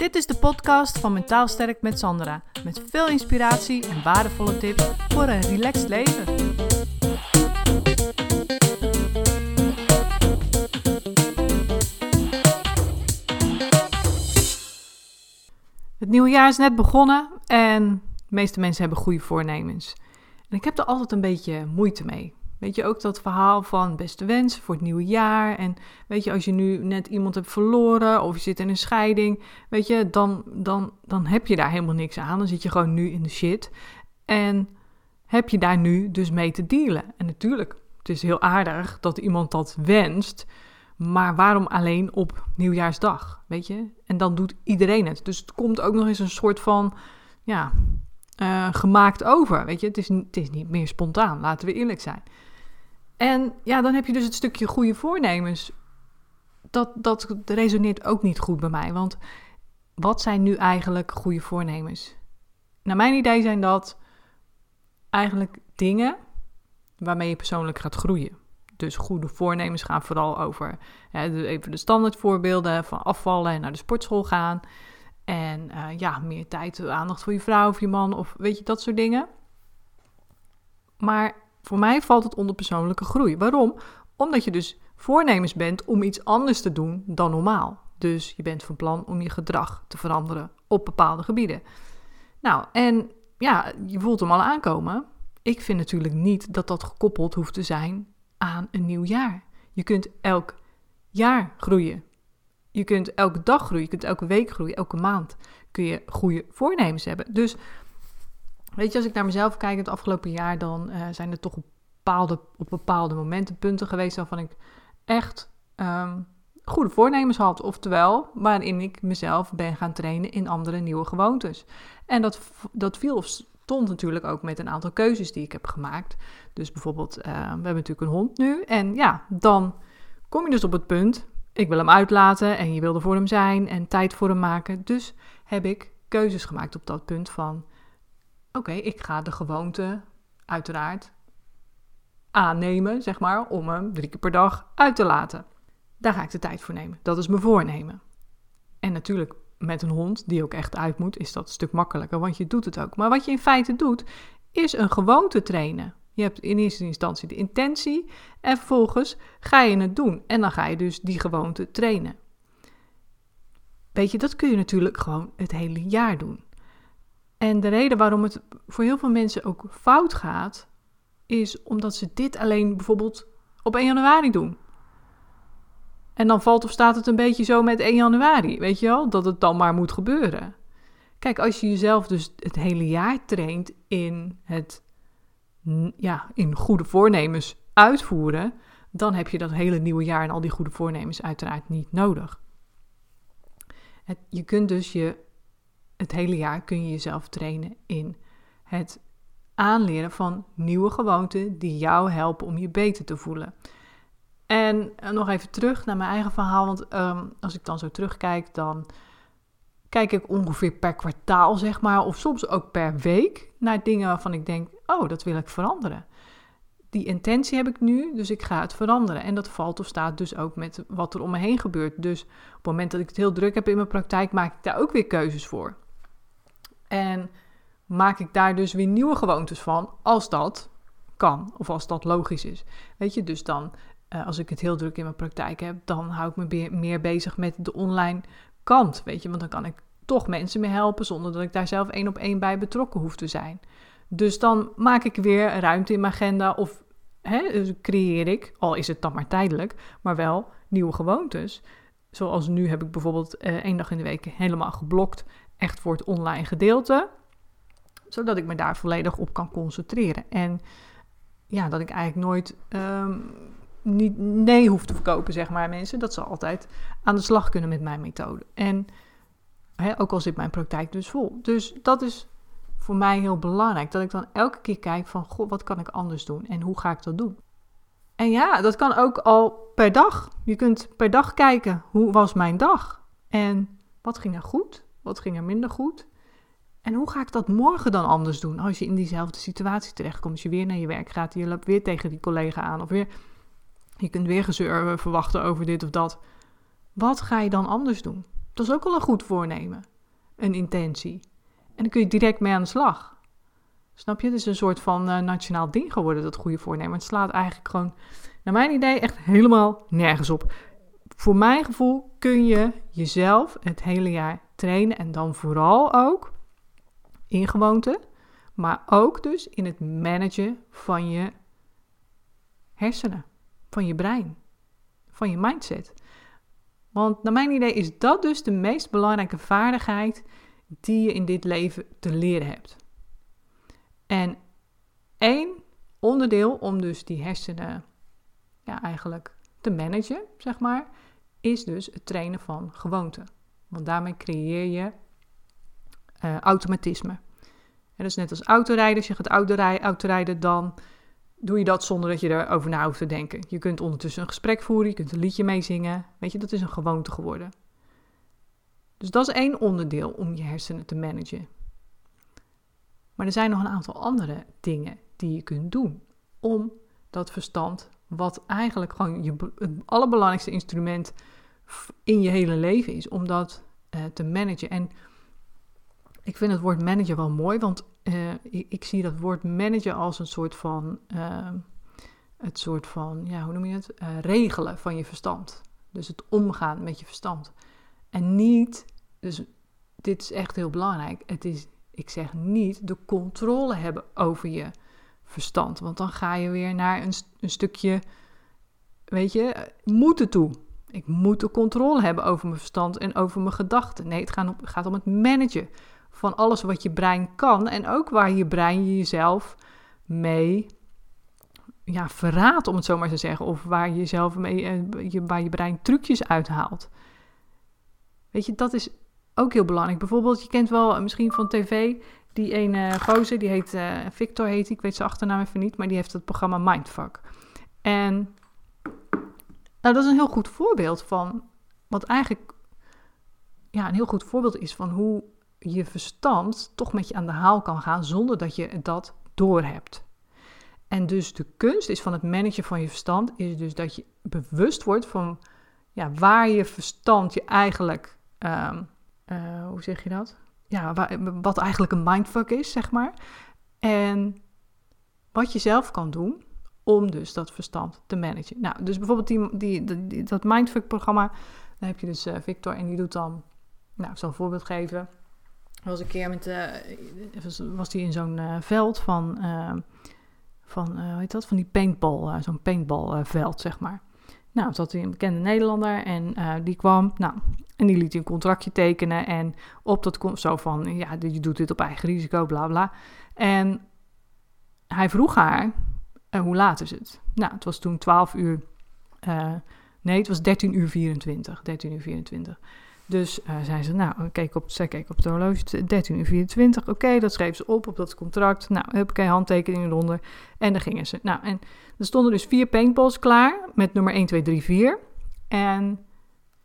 Dit is de podcast van Mentaal Sterk met Sandra. Met veel inspiratie en waardevolle tips voor een relaxed leven. Het nieuwe jaar is net begonnen en de meeste mensen hebben goede voornemens. En ik heb er altijd een beetje moeite mee. Weet je ook dat verhaal van beste wensen voor het nieuwe jaar. En weet je, als je nu net iemand hebt verloren of je zit in een scheiding, weet je, dan, dan, dan heb je daar helemaal niks aan. Dan zit je gewoon nu in de shit. En heb je daar nu dus mee te dealen. En natuurlijk, het is heel aardig dat iemand dat wenst. Maar waarom alleen op nieuwjaarsdag? Weet je? En dan doet iedereen het. Dus het komt ook nog eens een soort van. Ja, uh, gemaakt over. Weet je, het is, het is niet meer spontaan, laten we eerlijk zijn. En ja, dan heb je dus het stukje goede voornemens. Dat, dat resoneert ook niet goed bij mij. Want wat zijn nu eigenlijk goede voornemens? Naar mijn idee zijn dat eigenlijk dingen waarmee je persoonlijk gaat groeien. Dus goede voornemens gaan vooral over even de standaardvoorbeelden van afvallen en naar de sportschool gaan. En uh, ja, meer tijd, aandacht voor je vrouw of je man of weet je, dat soort dingen. Maar voor mij valt het onder persoonlijke groei. Waarom? Omdat je dus voornemens bent om iets anders te doen dan normaal. Dus je bent van plan om je gedrag te veranderen op bepaalde gebieden. Nou, en ja, je voelt hem al aankomen. Ik vind natuurlijk niet dat dat gekoppeld hoeft te zijn aan een nieuw jaar. Je kunt elk jaar groeien. Je kunt elke dag groeien, je kunt elke week groeien, elke maand kun je goede voornemens hebben. Dus weet je, als ik naar mezelf kijk het afgelopen jaar, dan uh, zijn er toch bepaalde, op bepaalde momenten punten geweest waarvan ik echt um, goede voornemens had. Oftewel, waarin ik mezelf ben gaan trainen in andere nieuwe gewoontes. En dat, dat viel of stond natuurlijk ook met een aantal keuzes die ik heb gemaakt. Dus bijvoorbeeld, uh, we hebben natuurlijk een hond nu. En ja, dan kom je dus op het punt ik wil hem uitlaten en je wilde voor hem zijn en tijd voor hem maken. Dus heb ik keuzes gemaakt op dat punt van: oké, ik ga de gewoonte uiteraard aannemen, zeg maar, om hem drie keer per dag uit te laten. Daar ga ik de tijd voor nemen. Dat is mijn voornemen. En natuurlijk met een hond die ook echt uit moet, is dat een stuk makkelijker, want je doet het ook. Maar wat je in feite doet, is een gewoonte trainen. Je hebt in eerste instantie de intentie en vervolgens ga je het doen. En dan ga je dus die gewoonte trainen. Weet je, dat kun je natuurlijk gewoon het hele jaar doen. En de reden waarom het voor heel veel mensen ook fout gaat, is omdat ze dit alleen bijvoorbeeld op 1 januari doen. En dan valt of staat het een beetje zo met 1 januari, weet je wel, dat het dan maar moet gebeuren. Kijk, als je jezelf dus het hele jaar traint in het ja, in goede voornemens uitvoeren, dan heb je dat hele nieuwe jaar en al die goede voornemens uiteraard niet nodig. Je kunt dus je, het hele jaar kun je jezelf trainen in het aanleren van nieuwe gewoonten die jou helpen om je beter te voelen. En eh, nog even terug naar mijn eigen verhaal, want ehm, als ik dan zo terugkijk, dan kijk ik ongeveer per kwartaal, zeg maar, of soms ook per week naar dingen waarvan ik denk: oh, dat wil ik veranderen. Die intentie heb ik nu, dus ik ga het veranderen. En dat valt of staat dus ook met wat er om me heen gebeurt. Dus op het moment dat ik het heel druk heb in mijn praktijk, maak ik daar ook weer keuzes voor. En maak ik daar dus weer nieuwe gewoontes van, als dat kan of als dat logisch is. Weet je, dus dan, eh, als ik het heel druk in mijn praktijk heb, dan hou ik me meer bezig met de online kant, weet je, want dan kan ik toch mensen mee helpen zonder dat ik daar zelf één op één bij betrokken hoef te zijn. Dus dan maak ik weer ruimte in mijn agenda of hè, dus creëer ik, al is het dan maar tijdelijk, maar wel nieuwe gewoontes. Zoals nu heb ik bijvoorbeeld uh, één dag in de week helemaal geblokt, echt voor het online gedeelte, zodat ik me daar volledig op kan concentreren. En ja, dat ik eigenlijk nooit ehm, niet nee hoef te verkopen, zeg maar, mensen. Dat ze altijd aan de slag kunnen met mijn methode. En ook al zit mijn praktijk dus vol. Dus dat is voor mij heel belangrijk. Dat ik dan elke keer kijk van, god, wat kan ik anders doen? En hoe ga ik dat doen? En ja, dat kan ook al per dag. Je kunt per dag kijken, hoe was mijn dag? En wat ging er goed? Wat ging er minder goed? En hoe ga ik dat morgen dan anders doen? Als je in diezelfde situatie terechtkomt, als je weer naar je werk gaat, je loopt weer tegen die collega aan of weer je kunt weer gezeur verwachten over dit of dat. Wat ga je dan anders doen? Dat is ook al een goed voornemen. een intentie. En dan kun je direct mee aan de slag. Snap je? Het is een soort van uh, nationaal ding geworden, dat goede voornemen. Het slaat eigenlijk gewoon, naar mijn idee, echt helemaal nergens op. Voor mijn gevoel kun je jezelf het hele jaar trainen en dan vooral ook in gewoonte, maar ook dus in het managen van je hersenen, van je brein, van je mindset. Want naar mijn idee is dat dus de meest belangrijke vaardigheid die je in dit leven te leren hebt. En één onderdeel om dus die hersenen ja, eigenlijk te managen, zeg maar, is dus het trainen van gewoonten. Want daarmee creëer je uh, automatisme. Dat is net als autorijden. Als je gaat autorijden, dan doe je dat zonder dat je erover na hoeft te denken. Je kunt ondertussen een gesprek voeren, je kunt een liedje meezingen. Weet je, dat is een gewoonte geworden. Dus dat is één onderdeel om je hersenen te managen. Maar er zijn nog een aantal andere dingen die je kunt doen om dat verstand, wat eigenlijk gewoon je, het allerbelangrijkste instrument in je hele leven is, om dat uh, te managen. En ik vind het woord manager wel mooi, want uh, ik, ik, zie dat woord managen als een soort van, uh, het soort van, ja, hoe noem je het? Uh, regelen van je verstand. Dus het omgaan met je verstand. En niet, dus dit is echt heel belangrijk. Het is, ik zeg niet, de controle hebben over je verstand. Want dan ga je weer naar een, een stukje, weet je, moeten toe. Ik moet de controle hebben over mijn verstand en over mijn gedachten. Nee, het gaat om, gaat om het managen van alles wat je brein kan. En ook waar je brein jezelf mee ja, verraadt, om het zo maar te zeggen. Of waar je jezelf mee, eh, je, waar je brein trucjes uithaalt. Weet je, dat is ook heel belangrijk. Bijvoorbeeld, je kent wel eh, misschien van tv die ene gozer, die heet uh, Victor heet ik weet zijn achternaam even niet, maar die heeft het programma Mindfuck. En nou, dat is een heel goed voorbeeld van wat eigenlijk ja, een heel goed voorbeeld is van hoe je verstand toch met je aan de haal kan gaan zonder dat je dat doorhebt. En dus de kunst is van het managen van je verstand, is dus dat je bewust wordt van ja, waar je verstand je eigenlijk, um, uh, hoe zeg je dat? Ja, wat eigenlijk een mindfuck is, zeg maar. En wat je zelf kan doen om dus dat verstand te managen. Nou, dus bijvoorbeeld die, die, dat mindfuck-programma, dan heb je dus uh, Victor en die doet dan, nou, ik zal een voorbeeld geven was een keer met, uh, was, was die in zo'n uh, veld van, van hoe heet dat, van die paintball, zo'n paintballveld, zeg maar. Nou, zat hij een bekende Nederlander en die kwam, nou, en die liet een contractje tekenen en op dat komt zo van, ja, je doet dit op eigen risico, bla bla. En hij vroeg haar, hoe laat is het? Nou, het was toen 12 uur, nee, het was 13 uur 24, 13 uur 24. Dus uh, zei ze, nou, keek op, zij keek op het horloge, 13 uur 24. Oké, dat schreef ze op op dat contract. Nou, heb ik handtekeningen eronder. En dan gingen ze. Nou, en er stonden dus vier paintballs klaar met nummer 1, 2, 3, 4. En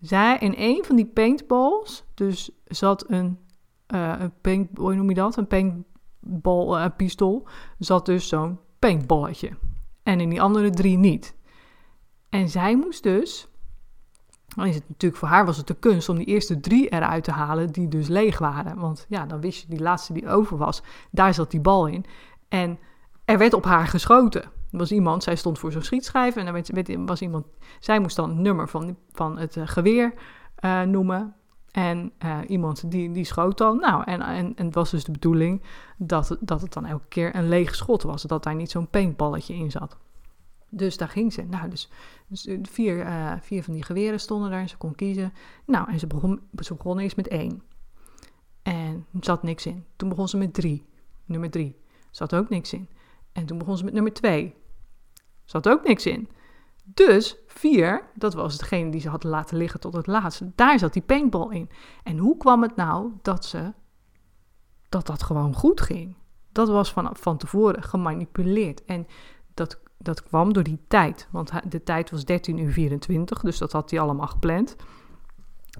zij, in een van die paintballs, dus zat een, uh, een paint, hoe noem je dat? Een paintball uh, pistool, zat dus zo'n paintballetje. En in die andere drie niet. En zij moest dus dan is het natuurlijk voor haar was het de kunst om die eerste drie eruit te halen die dus leeg waren. Want ja, dan wist je die laatste die over was, daar zat die bal in. En er werd op haar geschoten. Was iemand, zij stond voor zo'n schietschijf en er werd, was iemand, zij moest dan het nummer van, van het uh, geweer uh, noemen. En uh, iemand die, die schoot dan. Nou, en, en, en het was dus de bedoeling dat, dat het dan elke keer een leeg schot was. Dat daar niet zo'n paintballetje in zat. Dus daar ging ze. Nou, dus, dus vier, vier van die geweren stonden daar. Ze kon kiezen. Nou, en ze begon, ze begon eerst met één. En er zat niks in. Toen begon ze met drie. Nummer drie. Zat ook niks in. En toen begon ze met nummer twee. Zat ook niks in. Dus vier, dat was degene die ze had laten liggen tot het laatste. Daar zat die paintball in. En hoe kwam het nou dat ze dat dat gewoon goed ging? Dat was van, van tevoren gemanipuleerd. En dat dat kwam door die tijd. Want de tijd was 13 uur 24, dus dat had hij allemaal gepland.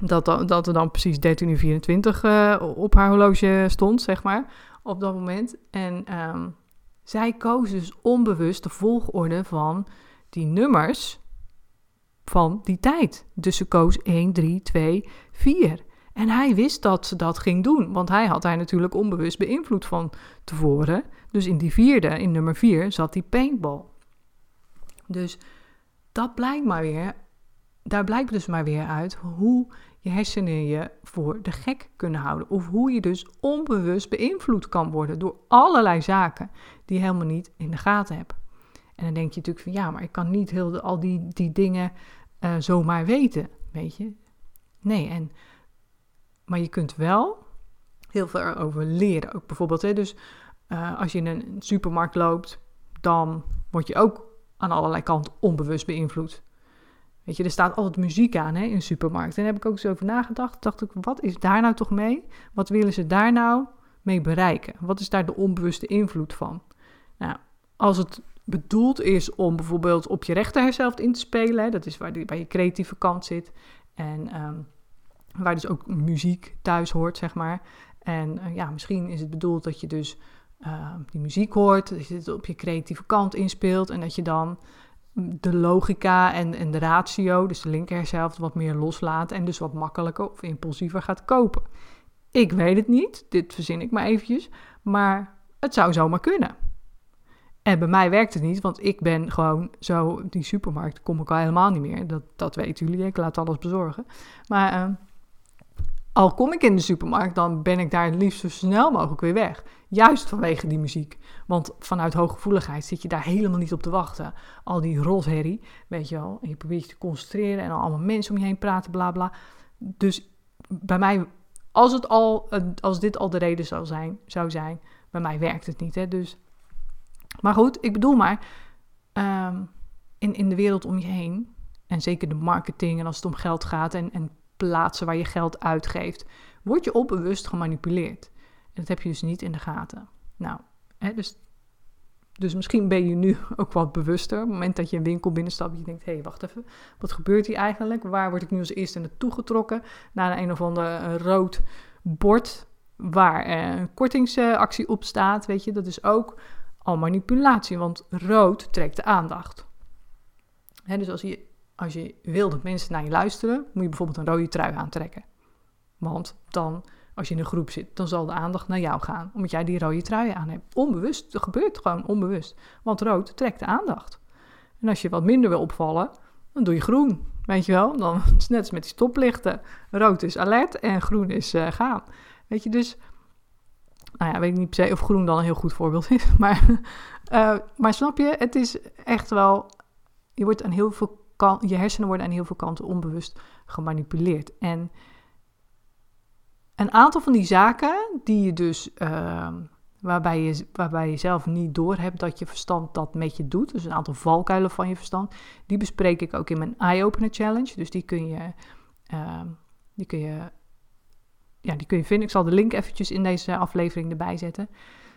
Dat, dat er dan precies 13 uur 24 uh, op haar horloge stond, zeg maar, op dat moment. En um, zij koos dus onbewust de volgorde van die nummers van die tijd. Dus ze koos 1, 3, 2, 4. En hij wist dat ze dat ging doen, want hij had hij natuurlijk onbewust beïnvloed van tevoren. Dus in die vierde, in nummer vier, zat die paintball. Dus dat blijkt maar weer, daar blijkt dus maar weer uit hoe je hersenen je voor de gek kunnen houden. Of hoe je dus onbewust beïnvloed kan worden door allerlei zaken die helemaal niet in de gaten hebt. En dan denk je natuurlijk van ja, maar ik kan niet heel al die, die dingen uh, zomaar weten, weet je. Nee, en, maar je kunt wel heel veel erover leren. Ook bijvoorbeeld, hè, dus uh, als je in een supermarkt loopt, dan word je ook aan allerlei kanten onbewust beïnvloed. Weet je, er staat altijd muziek aan hè, in een supermarkt. En daar heb ik ook eens over nagedacht. Dacht ik, wat is daar nou toch mee? Wat willen ze daar nou mee bereiken? Wat is daar de onbewuste invloed van? Nou, als het bedoeld is om bijvoorbeeld op je rechterhelft in te spelen, dat is waar, die, waar je creatieve kant zit. En um, waar dus ook muziek thuis hoort, zeg maar. En uh, ja, misschien is het bedoeld dat je dus uh, die muziek hoort, dat je het op je creatieve kant inspeelt en dat je dan de logica en, en de ratio, dus de linkerhelft, wat meer loslaat en dus wat makkelijker of impulsiever gaat kopen. Ik weet het niet, dit verzin ik maar eventjes, maar het zou zomaar kunnen. En bij mij werkt het niet, want ik ben gewoon zo, die supermarkt kom ik al helemaal niet meer. Dat, dat weten jullie, ik laat alles bezorgen. Maar uh, al kom ik in de supermarkt, dan ben ik daar het liefst zo snel mogelijk weer weg. Juist vanwege die muziek. Want vanuit hooggevoeligheid zit je daar helemaal niet op te wachten. Al die rotherrie, weet je wel. Je probeert je te concentreren en allemaal mensen om je heen praten, bla bla. Dus bij mij, als, het al, als dit al de reden zou zijn, zou zijn bij mij werkt het niet. Hè? Dus, maar goed, ik bedoel maar, um, in, in de wereld om je heen, en zeker de marketing en als het om geld gaat en, en plaatsen waar je geld uitgeeft, word je onbewust gemanipuleerd. En dat heb je dus niet in de gaten. Nou, hè, dus, dus misschien ben je nu ook wat bewuster. Op het moment dat je een winkel binnenstapt, je denkt, hé, hey, wacht even, wat gebeurt hier eigenlijk? Waar word ik nu als eerste naartoe getrokken? Naar een of ander uh, rood bord waar uh, een kortingsactie op staat, weet je. Dat is ook al manipulatie, want rood trekt de aandacht. Dus als je als je wil dat mensen naar je luisteren, moet je bijvoorbeeld een rode trui aantrekken. Want dan, als je in een groep zit, dan zal de aandacht naar jou gaan. Omdat jij die rode trui aan hebt. Onbewust, dat gebeurt gewoon onbewust. Want rood trekt de aandacht. En als je wat minder wil opvallen, dan doe je groen. Weet je wel? Dan is net als met die stoplichten. Rood is alert en groen is uh, gaan. Weet je, dus... Nou ja, weet ik niet per se of groen dan een heel goed voorbeeld is. Maar, uh, maar snap je, het is echt wel... Je wordt aan heel veel kan, je hersenen worden aan heel veel kanten onbewust gemanipuleerd. En een aantal van die zaken die je dus, uh, waarbij, je, waarbij je zelf niet doorhebt dat je verstand dat met je doet, dus een aantal valkuilen van je verstand, die bespreek ik ook in mijn Eye-Opener Challenge. Dus die kun je, uh, die kun je, ja, die kun je vinden. Ik zal de link eventjes in deze aflevering erbij zetten.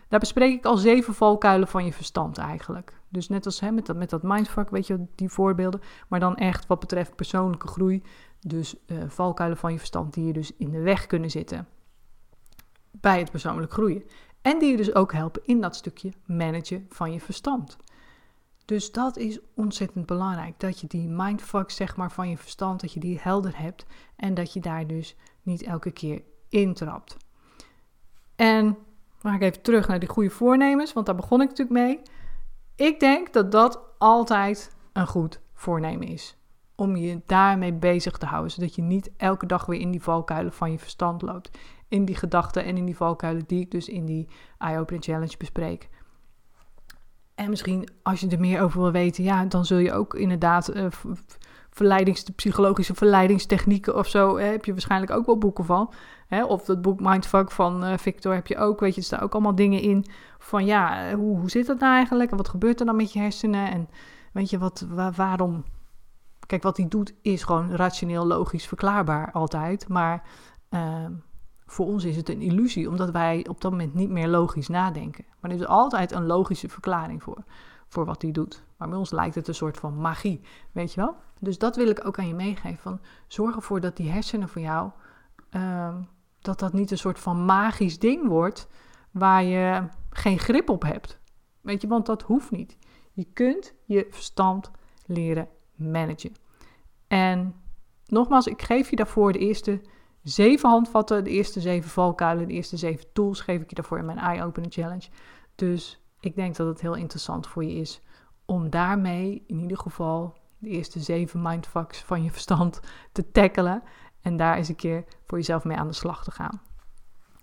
Daar bespreek ik al zeven valkuilen van je verstand eigenlijk. Dus net als hè, met, dat, met dat mindfuck, weet je, die voorbeelden. Maar dan echt wat betreft persoonlijke groei. Dus uh, valkuilen van je verstand die je dus in de weg kunnen zitten bij het persoonlijk groeien. En die je dus ook helpen in dat stukje managen van je verstand. Dus dat is ontzettend belangrijk. Dat je die mindfuck zeg maar, van je verstand, dat je die helder hebt. En dat je daar dus niet elke keer intrapt. En dan ga ik even terug naar die goede voornemens, want daar begon ik natuurlijk mee. Ik denk dat dat altijd een goed voornemen is. Om je daarmee bezig te houden, zodat je niet elke dag weer in die valkuilen van je verstand loopt. In die gedachten en in die valkuilen die ik dus in die Eye Challenge bespreek. En misschien als je er meer over wil weten, ja, dan zul je ook inderdaad uh, verleidings, psychologische verleidingstechnieken of zo, hè, heb je waarschijnlijk ook wel boeken van. Hè? Of dat boek Mindfuck van uh, Victor heb je ook, weet je, er staan ook allemaal dingen in van ja, hoe, hoe zit dat nou eigenlijk en wat gebeurt er dan met je hersenen en weet je, wat, waarom... Kijk, wat hij doet is gewoon rationeel, logisch, verklaarbaar altijd, maar... Uh, voor ons is het een illusie, omdat wij op dat moment niet meer logisch nadenken. Maar er is altijd een logische verklaring voor, voor wat hij doet. Maar bij ons lijkt het een soort van magie, weet je wel? Dus dat wil ik ook aan je meegeven. Van, zorg ervoor dat die hersenen voor jou, uh, dat dat niet een soort van magisch ding wordt waar je geen grip op hebt. Weet je, want dat hoeft niet. Je kunt je verstand leren managen. En nogmaals, ik geef je daarvoor de eerste zeven handvatten, de eerste zeven valkuilen, de eerste zeven tools geef ik je daarvoor in mijn Eye Opener Challenge. Dus ik denk dat het heel interessant voor je is om daarmee in ieder geval de eerste zeven mindfucks van je verstand te tackelen. En daar eens een keer voor jezelf mee aan de slag te gaan.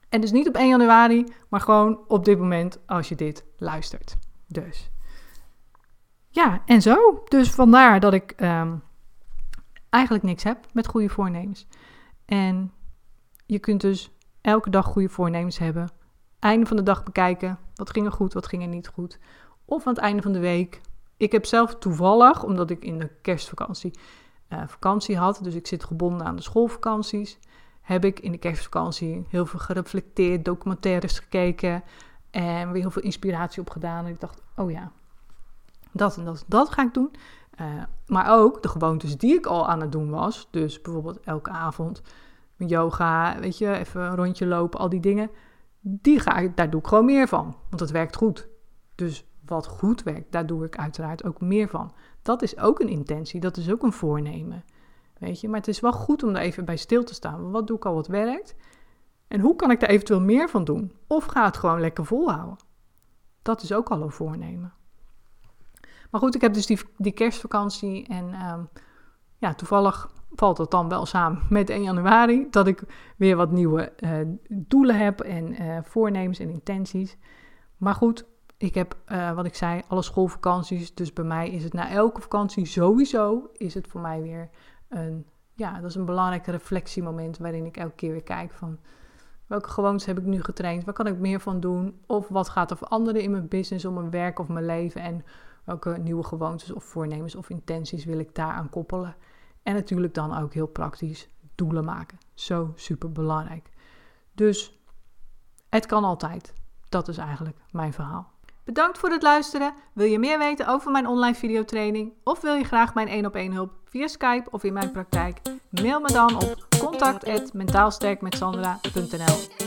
En dus niet op 1 januari, maar gewoon op dit moment als je dit luistert. Dus ja, en zo. Dus vandaar dat ik ehm, eigenlijk niks heb met goede voornemens. En je kunt dus elke dag goede voornemens hebben. Einde van de dag bekijken. Wat ging er goed, wat ging er niet goed. Of aan het einde van de week. Ik heb zelf toevallig, omdat ik in de kerstvakantie uh, vakantie had, dus ik zit gebonden aan de schoolvakanties, heb ik in de kerstvakantie heel veel gereflecteerd, documentaires gekeken en weer heel veel inspiratie opgedaan. En ik dacht, oh ja, dat en dat, dat ga ik doen. Uh, maar ook de gewoontes die ik al aan het doen was. Dus bijvoorbeeld elke avond yoga, weet je, even een rondje lopen, al die dingen. Die ga ik, daar doe ik gewoon meer van, want het werkt goed. Dus wat goed werkt, daar doe ik uiteraard ook meer van. Dat is ook een intentie, dat is ook een voornemen. Weet je, maar het is wel goed om daar even bij stil te staan. Wat doe ik al wat werkt? En hoe kan ik daar eventueel meer van doen? Of ga het gewoon lekker volhouden? Dat is ook al een voornemen. Maar goed, ik heb dus die, die kerstvakantie en ehm, ja, toevallig valt het dan wel samen met 1 januari dat ik weer wat nieuwe uh, doelen heb en uh, voornemens en intenties. Maar goed, ik heb, uh, wat ik zei, alle schoolvakanties. Dus bij mij is het na elke vakantie sowieso, is het voor mij weer een, ja, dat is een belangrijk reflectiemoment waarin ik elke keer weer kijk van welke gewoontes heb ik nu getraind, waar kan ik meer van doen of wat gaat er veranderen in mijn business of mijn werk of mijn leven en welke nieuwe gewoontes of voornemens of intenties wil ik daaraan koppelen. En natuurlijk dan ook heel praktisch doelen maken. Zo super belangrijk. Dus het kan altijd. Dat is eigenlijk mijn verhaal. Bedankt voor het luisteren. Wil je meer weten over mijn online videotraining of wil je graag mijn 1 op 1 hulp via Skype of in mijn praktijk? Mail me dan op contact@mentaalsterkmetsandra.nl.